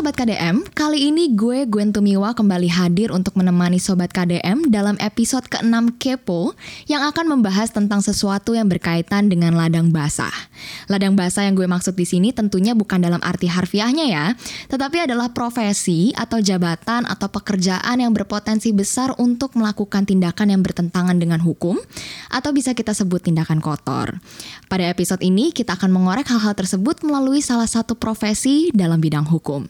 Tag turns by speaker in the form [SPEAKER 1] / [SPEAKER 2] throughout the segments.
[SPEAKER 1] Sobat KDM, kali ini gue Gwen Tumiwa kembali hadir untuk menemani Sobat KDM dalam episode ke-6 Kepo yang akan membahas tentang sesuatu yang berkaitan dengan ladang basah. Ladang basah yang gue maksud di sini tentunya bukan dalam arti harfiahnya ya, tetapi adalah profesi atau jabatan atau pekerjaan yang berpotensi besar untuk melakukan tindakan yang bertentangan dengan hukum atau bisa kita sebut tindakan kotor. Pada episode ini kita akan mengorek hal-hal tersebut melalui salah satu profesi dalam bidang hukum.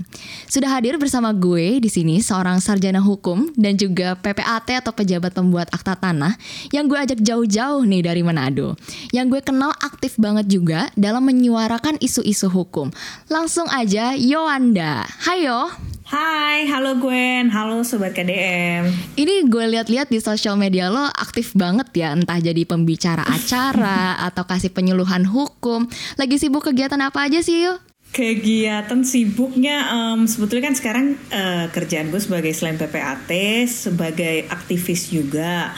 [SPEAKER 1] Sudah hadir bersama gue di sini seorang sarjana hukum dan juga PPAT atau pejabat pembuat akta tanah yang gue ajak jauh-jauh nih dari Manado. Yang gue kenal aktif banget juga dalam menyuarakan isu-isu hukum. Langsung aja Yoanda. Hai Yo.
[SPEAKER 2] Hai, halo Gwen, halo Sobat KDM
[SPEAKER 1] Ini gue lihat-lihat di sosial media lo aktif banget ya Entah jadi pembicara acara atau kasih penyuluhan hukum Lagi sibuk kegiatan apa aja sih Yo?
[SPEAKER 2] Kegiatan sibuknya um, sebetulnya kan sekarang uh, kerjaan gue sebagai selain PPAT sebagai aktivis juga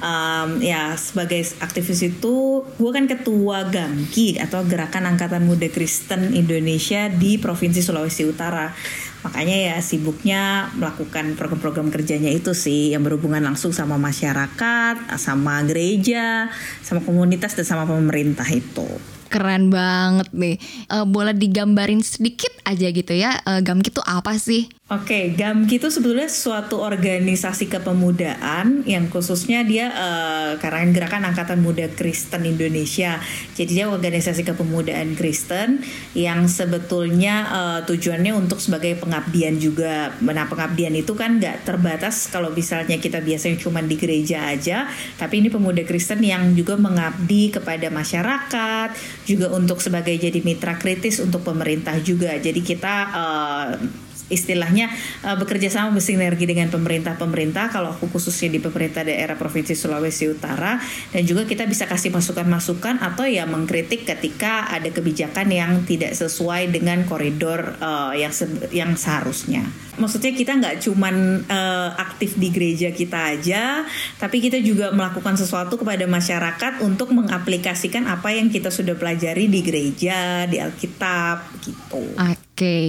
[SPEAKER 2] um, ya sebagai aktivis itu gue kan ketua GAMKI atau Gerakan Angkatan Muda Kristen Indonesia di Provinsi Sulawesi Utara makanya ya sibuknya melakukan program-program kerjanya itu sih yang berhubungan langsung sama masyarakat sama gereja sama komunitas dan sama pemerintah itu
[SPEAKER 1] Keren banget nih. Uh, boleh digambarin sedikit aja gitu ya, uh, GAMKI itu apa sih?
[SPEAKER 2] Oke, okay, GAMKI itu sebetulnya suatu organisasi kepemudaan yang khususnya dia uh, karena gerakan Angkatan Muda Kristen Indonesia. Jadi dia organisasi kepemudaan Kristen yang sebetulnya uh, tujuannya untuk sebagai pengabdian juga. Nah, pengabdian itu kan nggak terbatas kalau misalnya kita biasanya cuma di gereja aja, tapi ini pemuda Kristen yang juga mengabdi kepada masyarakat, juga untuk sebagai jadi mitra kritis untuk pemerintah juga. Jadi kita uh, istilahnya uh, bekerja sama bersinergi dengan pemerintah-pemerintah kalau aku khususnya di pemerintah daerah provinsi Sulawesi Utara dan juga kita bisa kasih masukan-masukan atau ya mengkritik ketika ada kebijakan yang tidak sesuai dengan koridor uh, yang yang seharusnya. Maksudnya kita nggak cuman uh, aktif di gereja kita aja, tapi kita juga melakukan sesuatu kepada masyarakat untuk mengaplikasikan apa yang kita sudah pelajari di gereja, di Alkitab gitu.
[SPEAKER 1] Oke. Okay.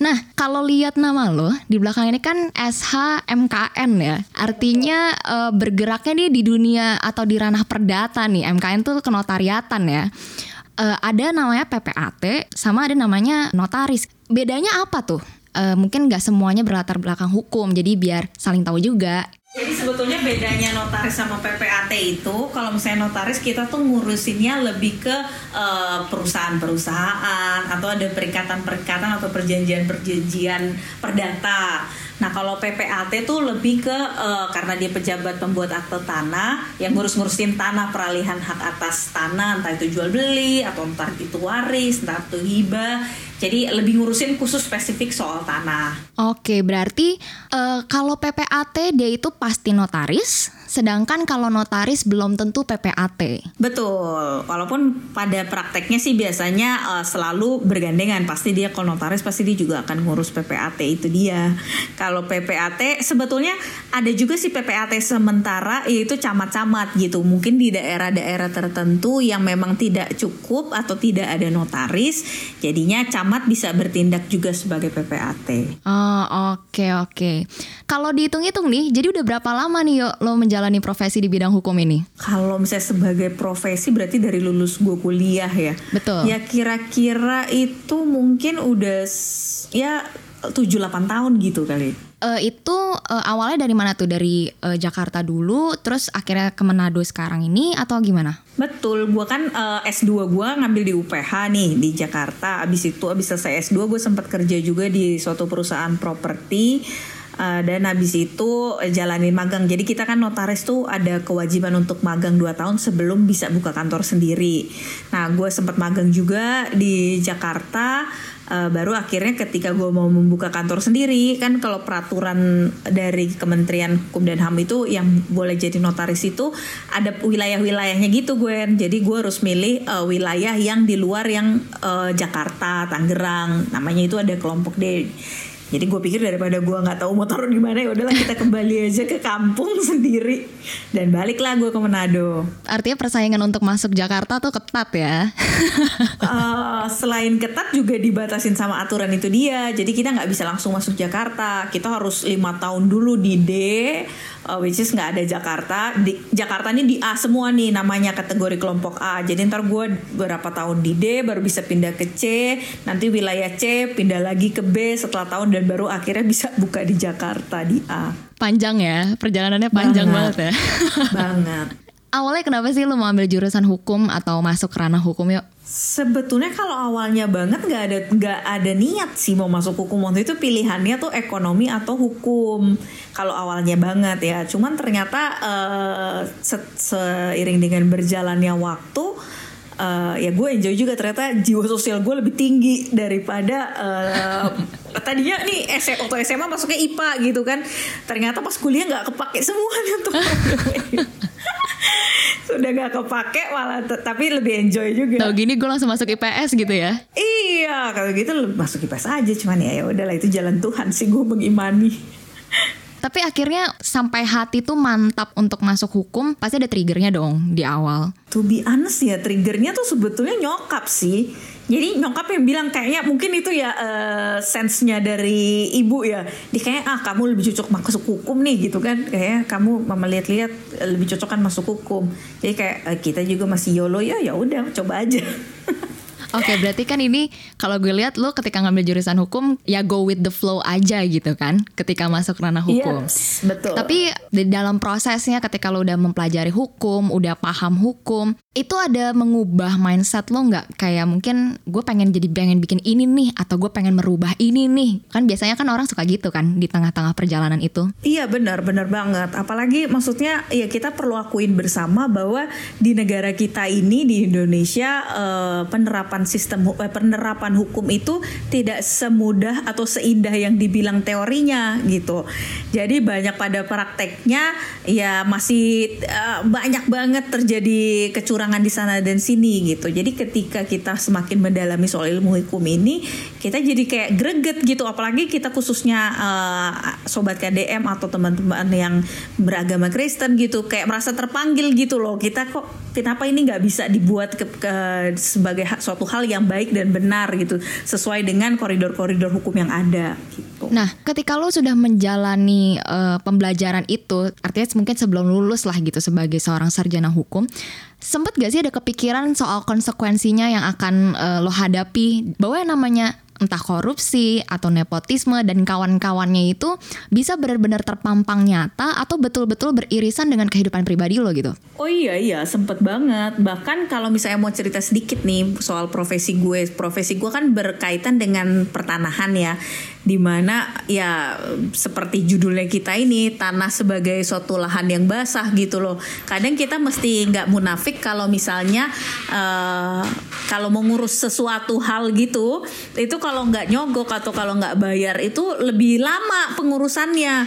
[SPEAKER 1] Nah, kalau lihat nama lo di belakang ini kan SHMKN ya. Artinya uh, bergeraknya nih di dunia atau di ranah perdata nih. MKN tuh kenotariatan ya. Uh, ada namanya PPAT sama ada namanya notaris. Bedanya apa tuh? Uh, mungkin nggak semuanya berlatar belakang hukum, jadi biar saling tahu juga.
[SPEAKER 2] Jadi sebetulnya bedanya notaris sama PPAT itu kalau misalnya notaris kita tuh ngurusinnya lebih ke uh, perusahaan-perusahaan atau ada perikatan-perikatan atau perjanjian-perjanjian perdata. Nah kalau PPAT tuh lebih ke uh, karena dia pejabat pembuat akte tanah yang ngurus-ngurusin tanah peralihan hak atas tanah entah itu jual beli atau entah itu waris entah itu hibah jadi lebih ngurusin khusus spesifik soal tanah.
[SPEAKER 1] Oke, berarti uh, kalau PPAT dia itu pasti notaris, sedangkan kalau notaris belum tentu PPAT.
[SPEAKER 2] Betul. Walaupun pada prakteknya sih biasanya uh, selalu bergandengan. Pasti dia kalau notaris pasti dia juga akan ngurus PPAT itu dia. Kalau PPAT sebetulnya ada juga sih PPAT sementara yaitu camat-camat gitu. Mungkin di daerah-daerah tertentu yang memang tidak cukup atau tidak ada notaris, jadinya camat bisa bertindak juga sebagai PPAT.
[SPEAKER 1] Oh oke okay, oke. Okay. Kalau dihitung-hitung nih, jadi udah berapa lama nih yuk lo menjalani profesi di bidang hukum ini?
[SPEAKER 2] Kalau misalnya sebagai profesi berarti dari lulus gue kuliah ya.
[SPEAKER 1] Betul.
[SPEAKER 2] Ya kira-kira itu mungkin udah ya 7-8 tahun gitu kali
[SPEAKER 1] uh, itu uh, awalnya dari mana tuh? Dari uh, Jakarta dulu, terus akhirnya ke Manado sekarang ini atau gimana?
[SPEAKER 2] Betul, gue kan uh, S2 gue ngambil di UPH nih di Jakarta. Abis itu abis selesai S2 gue sempat kerja juga di suatu perusahaan properti. Uh, dan habis itu jalani magang. Jadi kita kan notaris tuh ada kewajiban untuk magang 2 tahun sebelum bisa buka kantor sendiri. Nah, gue sempat magang juga di Jakarta uh, baru akhirnya ketika gue mau membuka kantor sendiri kan kalau peraturan dari Kementerian Hukum dan HAM itu yang boleh jadi notaris itu ada wilayah-wilayahnya gitu gue jadi gue harus milih uh, wilayah yang di luar yang uh, Jakarta Tangerang namanya itu ada kelompok D jadi gue pikir daripada gue nggak tahu mau taruh di mana ya udahlah kita kembali aja ke kampung sendiri. Dan baliklah gue ke Manado.
[SPEAKER 1] Artinya persaingan untuk masuk Jakarta tuh ketat ya?
[SPEAKER 2] Uh, selain ketat juga dibatasin sama aturan itu dia. Jadi kita nggak bisa langsung masuk Jakarta. Kita harus lima tahun dulu di D uh, which is nggak ada Jakarta di Jakarta ini di A semua nih namanya kategori kelompok A jadi ntar gue berapa tahun di D baru bisa pindah ke C nanti wilayah C pindah lagi ke B setelah tahun dan baru akhirnya bisa buka di Jakarta di A.
[SPEAKER 1] Panjang ya, perjalanannya panjang banget, banget ya.
[SPEAKER 2] banget.
[SPEAKER 1] Awalnya kenapa sih lu mau ambil jurusan hukum atau masuk ranah hukum yuk?
[SPEAKER 2] Sebetulnya kalau awalnya banget nggak ada nggak ada niat sih mau masuk hukum waktu itu pilihannya tuh ekonomi atau hukum. Kalau awalnya banget ya, cuman ternyata uh, se seiring dengan berjalannya waktu uh, ya gue enjoy juga ternyata jiwa sosial gue lebih tinggi daripada uh, tadinya nih SMA atau SMA masuknya IPA gitu kan ternyata pas kuliah nggak kepake semuanya tuh sudah nggak kepake malah tapi lebih enjoy juga.
[SPEAKER 1] Tahu gini gue langsung masuk IPS gitu ya?
[SPEAKER 2] Iya kalau gitu masuk IPS aja cuman ya ya udahlah itu jalan Tuhan sih gue mengimani.
[SPEAKER 1] Tapi akhirnya sampai hati tuh mantap untuk masuk hukum, pasti ada triggernya dong di awal.
[SPEAKER 2] To be honest ya, triggernya tuh sebetulnya nyokap sih. Jadi nyokap yang bilang kayaknya mungkin itu ya uh, sense-nya dari ibu ya. Dia kayak ah kamu lebih cocok masuk hukum nih gitu kan. Kayak kamu mama lihat-lihat lebih cocok kan masuk hukum. Jadi kayak uh, kita juga masih YOLO ya ya udah coba aja.
[SPEAKER 1] Oke, okay, berarti kan ini kalau gue lihat lo ketika ngambil jurusan hukum ya go with the flow aja gitu kan ketika masuk ranah hukum.
[SPEAKER 2] Yes, betul.
[SPEAKER 1] Tapi di dalam prosesnya ketika lo udah mempelajari hukum, udah paham hukum, itu ada mengubah mindset lo nggak? Kayak mungkin gue pengen jadi pengen bikin ini nih atau gue pengen merubah ini nih. Kan biasanya kan orang suka gitu kan di tengah-tengah perjalanan itu.
[SPEAKER 2] Iya benar, benar banget. Apalagi maksudnya ya kita perlu akuin bersama bahwa di negara kita ini di Indonesia uh, penerapan penerapan sistem eh, penerapan hukum itu tidak semudah atau seindah yang dibilang teorinya gitu. Jadi banyak pada prakteknya ya masih uh, banyak banget terjadi kecurangan di sana dan sini gitu. Jadi ketika kita semakin mendalami soal ilmu hukum ini, kita jadi kayak greget gitu. Apalagi kita khususnya uh, sobat KDM atau teman-teman yang beragama Kristen gitu, kayak merasa terpanggil gitu loh. Kita kok kenapa ini nggak bisa dibuat ke, ke sebagai suatu hal yang baik dan benar gitu sesuai dengan koridor-koridor hukum yang ada gitu.
[SPEAKER 1] Nah, ketika lo sudah menjalani uh, pembelajaran itu, artinya mungkin sebelum lulus lah gitu sebagai seorang sarjana hukum, sempet gak sih ada kepikiran soal konsekuensinya yang akan uh, lo hadapi? Bahwa yang namanya entah korupsi atau nepotisme dan kawan-kawannya itu bisa benar-benar terpampang nyata atau betul-betul beririsan dengan kehidupan pribadi lo gitu.
[SPEAKER 2] Oh iya iya sempet banget. Bahkan kalau misalnya mau cerita sedikit nih soal profesi gue profesi gue kan berkaitan dengan pertanahan ya di mana ya seperti judulnya kita ini tanah sebagai suatu lahan yang basah gitu loh. Kadang kita mesti nggak munafik kalau misalnya uh, kalau ngurus sesuatu hal gitu itu kalau nggak nyogok atau kalau nggak bayar itu lebih lama pengurusannya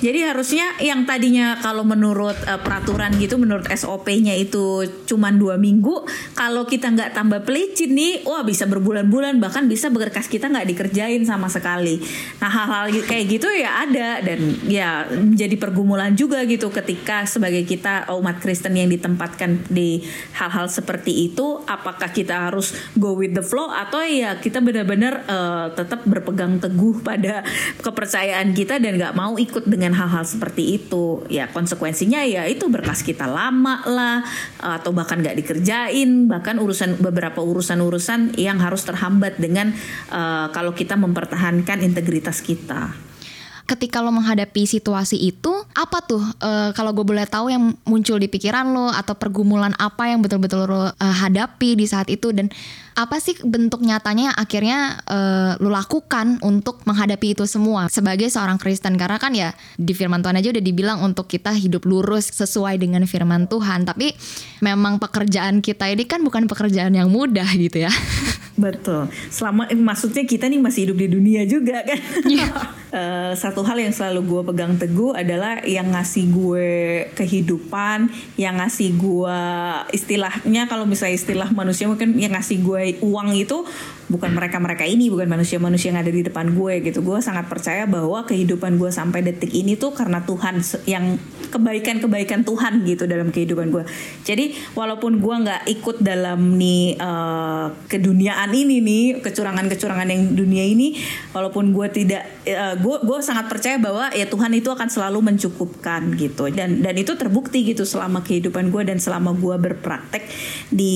[SPEAKER 2] jadi harusnya yang tadinya kalau menurut uh, peraturan gitu, menurut SOP-nya itu cuma dua minggu, kalau kita nggak tambah pelicin nih, wah bisa berbulan-bulan bahkan bisa berkas kita nggak dikerjain sama sekali. Nah hal-hal kayak gitu ya ada dan ya menjadi pergumulan juga gitu ketika sebagai kita umat Kristen yang ditempatkan di hal-hal seperti itu, apakah kita harus go with the flow atau ya kita benar-benar uh, tetap berpegang teguh pada kepercayaan kita dan nggak mau ikut dengan hal-hal seperti itu. Ya konsekuensinya ya itu berkas kita lama lah atau bahkan nggak dikerjain. Bahkan urusan beberapa urusan-urusan yang harus terhambat dengan uh, kalau kita mempertahankan integritas kita
[SPEAKER 1] ketika lo menghadapi situasi itu apa tuh uh, kalau gue boleh tahu yang muncul di pikiran lo atau pergumulan apa yang betul-betul lo uh, hadapi di saat itu? Dan apa sih bentuk nyatanya yang akhirnya uh, lu lakukan untuk menghadapi itu semua sebagai seorang Kristen? Karena kan ya di firman Tuhan aja udah dibilang untuk kita hidup lurus sesuai dengan firman Tuhan. Tapi memang pekerjaan kita ini kan bukan pekerjaan yang mudah gitu ya.
[SPEAKER 2] Betul. Selama eh, maksudnya kita nih masih hidup di dunia juga kan. Yeah. uh, satu hal yang selalu gue pegang teguh adalah yang ngasih gue kehidupan, yang ngasih gue istilahnya kalau misalnya istilah manusia mungkin yang ngasih gue uang itu bukan mereka-mereka ini, bukan manusia-manusia yang ada di depan gue gitu. Gue sangat percaya bahwa kehidupan gue sampai detik ini tuh karena Tuhan yang kebaikan-kebaikan Tuhan gitu dalam kehidupan gue. Jadi walaupun gue nggak ikut dalam nih uh, keduniaan ini nih, kecurangan-kecurangan yang dunia ini, walaupun gue tidak, uh, gue gue sangat percaya bahwa ya Tuhan itu akan selalu mencukupkan gitu. Dan dan itu terbukti gitu selama kehidupan gue dan selama gue berpraktek di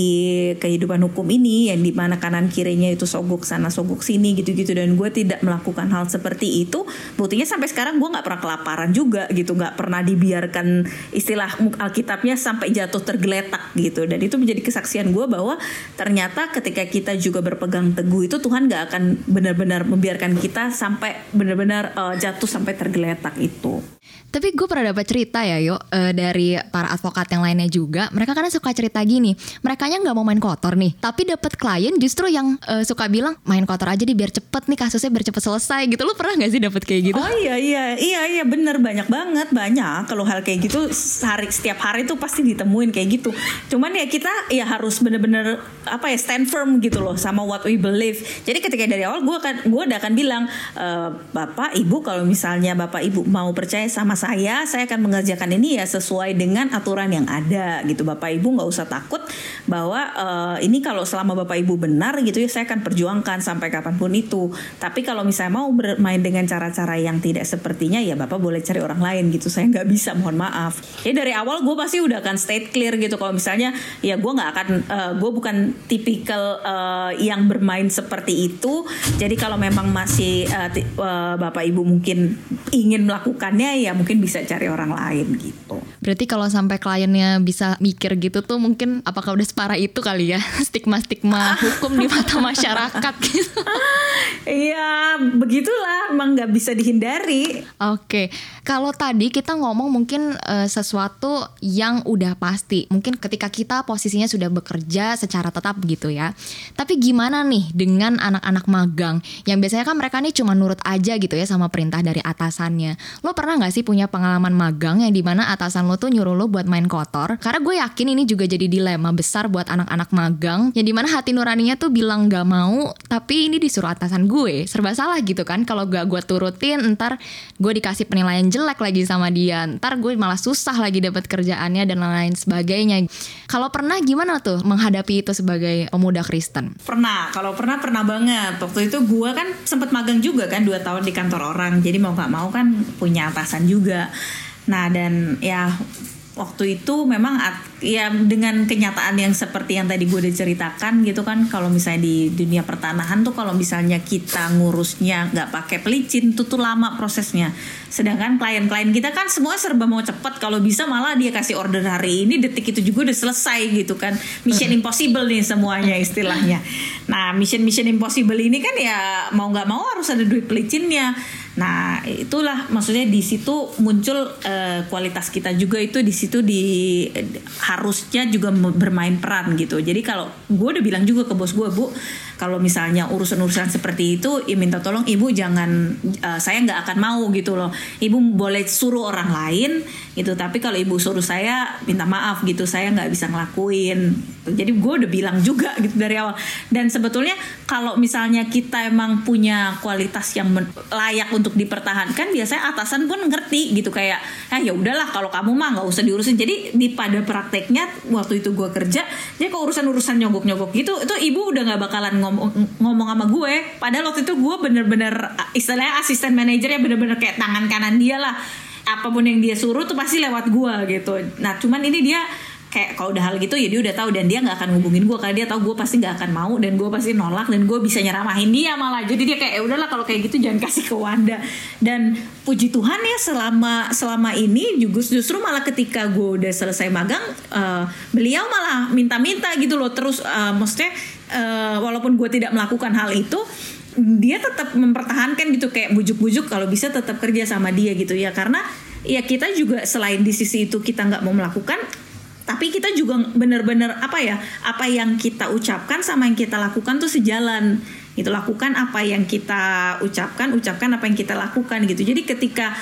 [SPEAKER 2] kehidupan hukum ini yang di mana kanan kirinya itu sogok sana sogok sini gitu-gitu. Dan gue tidak melakukan hal seperti itu. Buktinya sampai sekarang gue nggak pernah kelaparan juga gitu. Nggak pernah dibiarkan istilah alkitabnya sampai jatuh tergeletak gitu. Dan itu menjadi kesaksian gue bahwa ternyata ketika kita juga berpegang teguh itu Tuhan nggak akan benar-benar membiarkan kita sampai benar-benar uh, jatuh sampai tergeletak itu
[SPEAKER 1] tapi gue pernah dapat cerita ya yuk uh, dari para advokat yang lainnya juga. Mereka kadang suka cerita gini, mereka nggak mau main kotor nih, tapi dapat klien justru yang uh, suka bilang main kotor aja deh biar cepet nih kasusnya biar cepet selesai gitu. Lu pernah nggak sih dapat kayak gitu?
[SPEAKER 2] Oh iya iya iya iya bener banyak banget banyak kalau hal kayak gitu hari setiap hari tuh pasti ditemuin kayak gitu. Cuman ya kita ya harus bener-bener apa ya stand firm gitu loh sama what we believe. Jadi ketika dari awal gue akan gue udah akan bilang e, bapak ibu kalau misalnya bapak ibu mau percaya sama saya, saya akan mengerjakan ini ya sesuai dengan aturan yang ada gitu. Bapak Ibu nggak usah takut bahwa uh, ini kalau selama Bapak Ibu benar gitu ya saya akan perjuangkan sampai kapan pun itu. Tapi kalau misalnya mau bermain dengan cara-cara yang tidak sepertinya ya Bapak boleh cari orang lain gitu. Saya nggak bisa, mohon maaf. Jadi dari awal gue pasti udah akan state clear gitu. Kalau misalnya ya gue nggak akan, uh, eh, gue bukan tipikal uh, yang bermain seperti itu. Jadi kalau memang masih uh, uh, Bapak Ibu mungkin ingin melakukannya ya mungkin bisa cari orang lain gitu.
[SPEAKER 1] Berarti kalau sampai kliennya bisa mikir gitu tuh mungkin apakah udah separah itu kali ya stigma-stigma hukum di mata masyarakat gitu.
[SPEAKER 2] Iya, begitulah emang nggak bisa dihindari.
[SPEAKER 1] Oke, kalau tadi kita ngomong mungkin uh, sesuatu yang udah pasti, mungkin ketika kita posisinya sudah bekerja secara tetap gitu ya. Tapi gimana nih dengan anak-anak magang yang biasanya kan mereka nih cuma nurut aja gitu ya sama perintah dari atasannya. Lo pernah nggak sih punya punya pengalaman magang yang di mana atasan lo tuh nyuruh lo buat main kotor karena gue yakin ini juga jadi dilema besar buat anak-anak magang yang di mana hati nuraninya tuh bilang gak mau tapi ini disuruh atasan gue. Serba salah gitu kan kalau gak gue turutin ntar gue dikasih penilaian jelek lagi sama dia ntar gue malah susah lagi dapat kerjaannya dan lain sebagainya. Kalau pernah gimana tuh menghadapi itu sebagai pemuda Kristen?
[SPEAKER 2] Pernah kalau pernah pernah banget. Waktu itu gue kan sempet magang juga kan dua tahun di kantor orang. Jadi mau gak mau kan punya atasan juga. Nah dan ya waktu itu memang ya dengan kenyataan yang seperti yang tadi gue udah ceritakan gitu kan kalau misalnya di dunia pertanahan tuh kalau misalnya kita ngurusnya nggak pakai pelicin tuh tuh lama prosesnya. Sedangkan klien-klien kita kan semua serba mau cepet kalau bisa malah dia kasih order hari ini detik itu juga udah selesai gitu kan. Mission impossible nih semuanya istilahnya. Nah mission mission impossible ini kan ya mau nggak mau harus ada duit pelicinnya Nah, itulah maksudnya di situ muncul uh, kualitas kita juga itu di situ di harusnya juga bermain peran gitu. Jadi kalau gue udah bilang juga ke bos gue, Bu, kalau misalnya urusan-urusan seperti itu, ya minta tolong ibu jangan uh, saya nggak akan mau gitu loh. Ibu boleh suruh orang lain gitu, tapi kalau ibu suruh saya minta maaf gitu, saya nggak bisa ngelakuin. Jadi gue udah bilang juga gitu dari awal. Dan sebetulnya kalau misalnya kita emang punya kualitas yang layak untuk dipertahankan biasanya atasan pun ngerti gitu kayak ah ya udahlah kalau kamu mah nggak usah diurusin jadi di pada prakteknya waktu itu gue kerja jadi kalau urusan urusan nyogok nyogok gitu itu ibu udah nggak bakalan ngomong ngomong sama gue padahal waktu itu gue bener-bener istilahnya asisten manajer ya bener-bener kayak tangan kanan dia lah. Apa pun yang dia suruh tuh pasti lewat gue gitu. Nah cuman ini dia kayak kalau udah hal gitu ya dia udah tahu dan dia nggak akan ngubungin gue karena dia tahu gue pasti nggak akan mau dan gue pasti nolak dan gue bisa nyeramahin dia malah. Jadi dia kayak ya udahlah kalau kayak gitu jangan kasih ke Wanda. Dan puji Tuhan ya selama selama ini juga justru malah ketika gue udah selesai magang uh, beliau malah minta-minta gitu loh. Terus uh, maksudnya uh, walaupun gue tidak melakukan hal itu dia tetap mempertahankan gitu kayak bujuk-bujuk kalau bisa tetap kerja sama dia gitu ya. Karena ya kita juga selain di sisi itu kita nggak mau melakukan tapi kita juga benar-benar apa ya apa yang kita ucapkan sama yang kita lakukan tuh sejalan Itu lakukan apa yang kita ucapkan, ucapkan apa yang kita lakukan gitu. Jadi ketika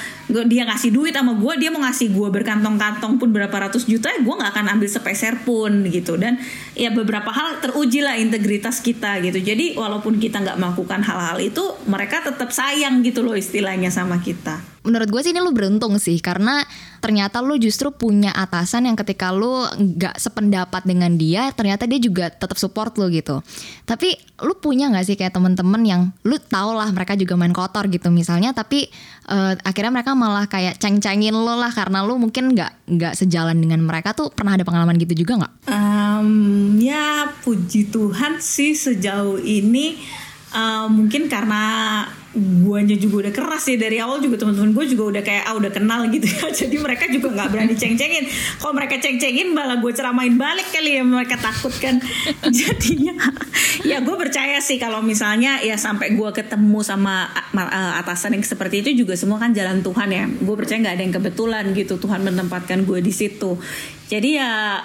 [SPEAKER 2] dia ngasih duit sama gue, dia mau ngasih gue berkantong-kantong pun berapa ratus juta, gue nggak akan ambil sepeser pun gitu. Dan ya beberapa hal teruji lah integritas kita gitu. Jadi walaupun kita nggak melakukan hal-hal itu, mereka tetap sayang gitu loh istilahnya sama kita
[SPEAKER 1] menurut gue sih ini lu beruntung sih karena ternyata lu justru punya atasan yang ketika lu nggak sependapat dengan dia ternyata dia juga tetap support lu gitu tapi lu punya nggak sih kayak temen-temen yang lu tau lah mereka juga main kotor gitu misalnya tapi uh, akhirnya mereka malah kayak ceng-cengin lo lah karena lu mungkin nggak nggak sejalan dengan mereka tuh pernah ada pengalaman gitu juga nggak?
[SPEAKER 2] Um, ya puji Tuhan sih sejauh ini uh, mungkin karena guanya juga udah keras ya dari awal juga teman-teman gue juga udah kayak ah udah kenal gitu ya. Jadi mereka juga nggak berani ceng-cengin. Kalau mereka ceng-cengin malah gue ceramain balik kali ya. Mereka takut kan. Jadinya ya gue percaya sih kalau misalnya ya sampai gue ketemu sama atasan yang seperti itu juga semua kan jalan Tuhan ya. Gue percaya nggak ada yang kebetulan gitu. Tuhan menempatkan gue di situ. Jadi ya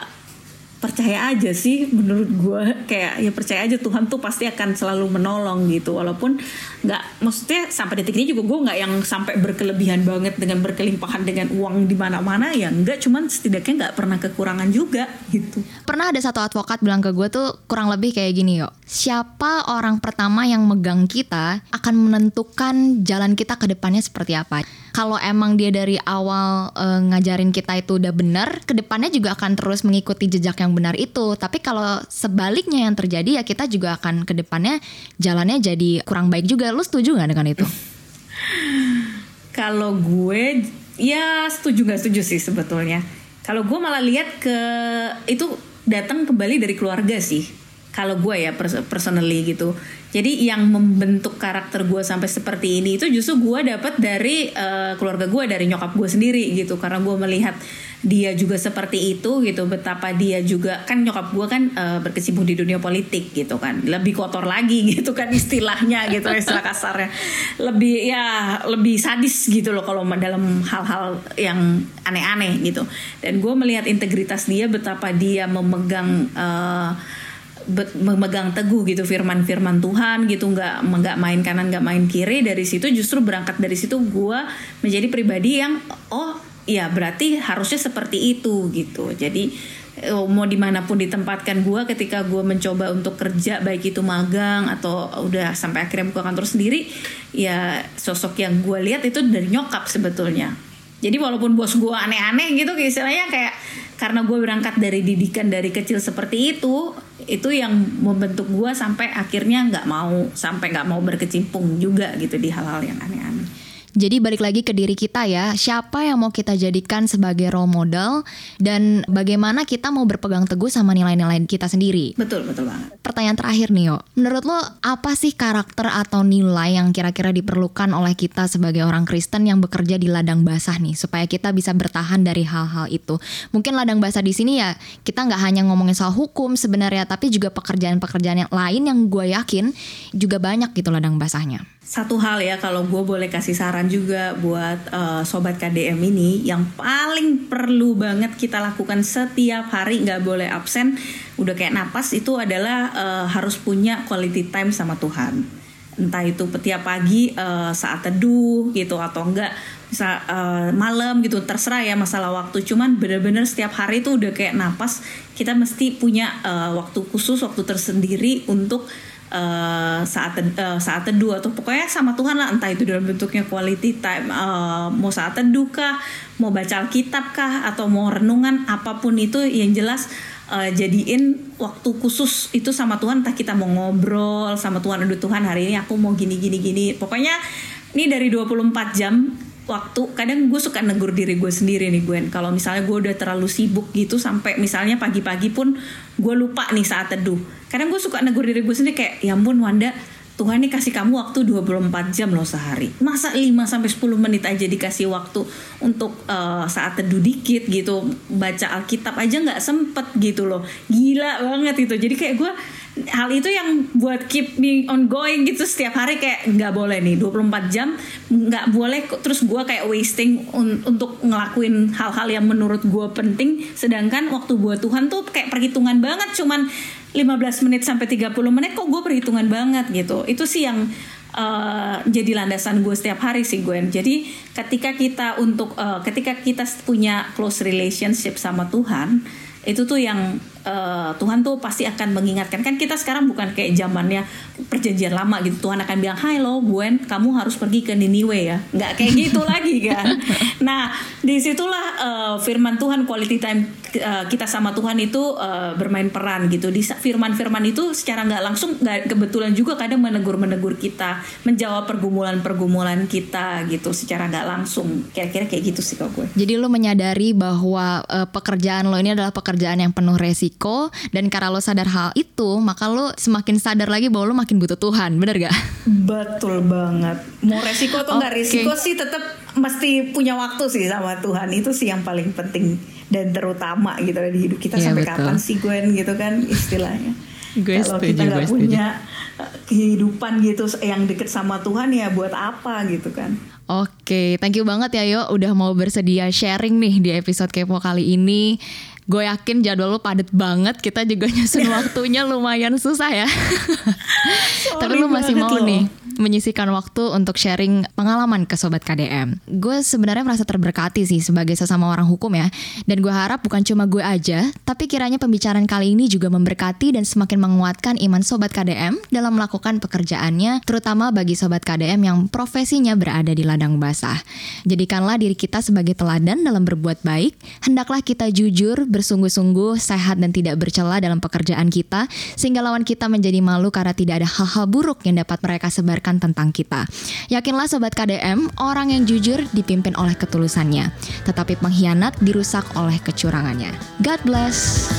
[SPEAKER 2] percaya aja sih menurut gue kayak ya percaya aja Tuhan tuh pasti akan selalu menolong gitu. Walaupun nggak maksudnya sampai detik ini juga gue nggak yang sampai berkelebihan banget dengan berkelimpahan dengan uang di mana-mana ya nggak. Cuman setidaknya nggak pernah kekurangan juga gitu.
[SPEAKER 1] Pernah ada satu advokat bilang ke gue tuh kurang lebih kayak gini yuk siapa orang pertama yang megang kita akan menentukan jalan kita ke depannya seperti apa kalau emang dia dari awal e, ngajarin kita itu udah benar, ke depannya juga akan terus mengikuti jejak yang benar itu. Tapi kalau sebaliknya yang terjadi ya kita juga akan ke depannya jalannya jadi kurang baik juga. Lu setuju nggak dengan itu?
[SPEAKER 2] kalau gue ya setuju nggak setuju sih sebetulnya. Kalau gue malah lihat ke itu datang kembali dari keluarga sih. Kalau gue ya personally gitu. Jadi yang membentuk karakter gue sampai seperti ini itu justru gue dapat dari uh, keluarga gue dari nyokap gue sendiri gitu. Karena gue melihat dia juga seperti itu gitu. Betapa dia juga kan nyokap gue kan uh, berkecimpung di dunia politik gitu kan. Lebih kotor lagi gitu kan istilahnya gitu istilah kasarnya. Lebih ya lebih sadis gitu loh kalau dalam hal-hal yang aneh-aneh gitu. Dan gue melihat integritas dia betapa dia memegang uh, memegang teguh gitu firman-firman Tuhan gitu nggak nggak main kanan nggak main kiri dari situ justru berangkat dari situ gue menjadi pribadi yang oh ya berarti harusnya seperti itu gitu. Jadi oh, mau di mana pun ditempatkan gue ketika gue mencoba untuk kerja baik itu magang atau udah sampai akhirnya buka kantor sendiri ya sosok yang gue lihat itu dari nyokap sebetulnya. Jadi walaupun bos gue aneh-aneh gitu istilahnya kayak karena gue berangkat dari didikan dari kecil seperti itu itu yang membentuk gue sampai akhirnya nggak mau sampai nggak mau berkecimpung juga gitu di hal-hal yang aneh-aneh
[SPEAKER 1] jadi balik lagi ke diri kita ya, siapa yang mau kita jadikan sebagai role model dan bagaimana kita mau berpegang teguh sama nilai-nilai kita sendiri.
[SPEAKER 2] Betul, betul banget.
[SPEAKER 1] Pertanyaan terakhir nih, yo. Menurut lo apa sih karakter atau nilai yang kira-kira diperlukan oleh kita sebagai orang Kristen yang bekerja di ladang basah nih supaya kita bisa bertahan dari hal-hal itu? Mungkin ladang basah di sini ya kita nggak hanya ngomongin soal hukum sebenarnya, tapi juga pekerjaan-pekerjaan yang lain yang gue yakin juga banyak gitu ladang basahnya
[SPEAKER 2] satu hal ya kalau gue boleh kasih saran juga buat uh, sobat KDM ini yang paling perlu banget kita lakukan setiap hari nggak boleh absen udah kayak napas itu adalah uh, harus punya quality time sama Tuhan. Entah itu setiap pagi uh, saat teduh gitu atau enggak bisa uh, malam gitu terserah ya masalah waktu. Cuman bener-bener setiap hari itu udah kayak napas kita mesti punya uh, waktu khusus waktu tersendiri untuk uh, saat uh, saat teduh atau pokoknya sama Tuhan lah entah itu dalam bentuknya quality time uh, mau saat teduh kah mau baca Alkitab kah atau mau renungan apa pun itu yang jelas uh, jadiin waktu khusus itu sama Tuhan entah kita mau ngobrol sama Tuhan aduh Tuhan hari ini aku mau gini gini gini. Pokoknya ini dari 24 jam waktu kadang gue suka negur diri gue sendiri nih Gwen kalau misalnya gue udah terlalu sibuk gitu sampai misalnya pagi-pagi pun gue lupa nih saat teduh kadang gue suka negur diri gue sendiri kayak ya ampun Wanda Tuhan nih kasih kamu waktu 24 jam loh sehari. Masa 5 sampai 10 menit aja dikasih waktu untuk uh, saat teduh dikit gitu, baca Alkitab aja nggak sempet gitu loh. Gila banget itu. Jadi kayak gue hal itu yang buat keep me ongoing gitu setiap hari kayak nggak boleh nih 24 jam nggak boleh terus gue kayak wasting un untuk ngelakuin hal-hal yang menurut gue penting sedangkan waktu buat Tuhan tuh kayak perhitungan banget cuman 15 menit sampai 30 menit kok gue perhitungan banget gitu. Itu sih yang uh, jadi landasan gue setiap hari sih Gwen. Jadi ketika kita untuk uh, ketika kita punya close relationship sama Tuhan, itu tuh yang uh, Tuhan tuh pasti akan mengingatkan. Kan kita sekarang bukan kayak zamannya perjanjian lama gitu. Tuhan akan bilang Hai lo Gwen kamu harus pergi ke Niniwe ya. Nggak kayak gitu lagi kan? Nah di situlah uh, firman Tuhan quality time uh, kita sama Tuhan itu uh, bermain peran gitu. Di firman-firman itu secara nggak langsung nggak kebetulan juga kadang menegur-menegur kita menjawab pergumulan-pergumulan kita gitu secara nggak langsung. Kira-kira kayak gitu sih kalau gue.
[SPEAKER 1] Jadi lo menyadari bahwa uh, pekerjaan lo ini adalah pekerjaan yang penuh resiko resiko dan karena lo sadar hal itu maka lo semakin sadar lagi bahwa lo makin butuh Tuhan bener gak?
[SPEAKER 2] Betul banget mau resiko atau nggak okay. resiko sih tetap mesti punya waktu sih sama Tuhan itu sih yang paling penting dan terutama gitu di hidup kita yeah, sampai betul. kapan sih Gwen gitu kan istilahnya kalau kita nggak punya eh, kehidupan gitu yang deket sama Tuhan ya buat apa gitu kan
[SPEAKER 1] Oke, thank you banget ya Yo udah mau bersedia sharing nih di episode Kepo kali ini gue yakin jadwal lu padat banget kita juga nyusun waktunya lumayan susah ya tapi lu masih mau loh. nih menyisikan waktu untuk sharing pengalaman ke Sobat KDM. Gue sebenarnya merasa terberkati sih sebagai sesama orang hukum ya. Dan gue harap bukan cuma gue aja, tapi kiranya pembicaraan kali ini juga memberkati dan semakin menguatkan iman Sobat KDM dalam melakukan pekerjaannya, terutama bagi Sobat KDM yang profesinya berada di ladang basah. Jadikanlah diri kita sebagai teladan dalam berbuat baik, hendaklah kita jujur, bersungguh-sungguh, sehat dan tidak bercela dalam pekerjaan kita, sehingga lawan kita menjadi malu karena tidak ada hal-hal buruk yang dapat mereka sebarkan tentang kita. Yakinlah Sobat KDM, orang yang jujur dipimpin oleh ketulusannya, tetapi pengkhianat dirusak oleh kecurangannya. God bless.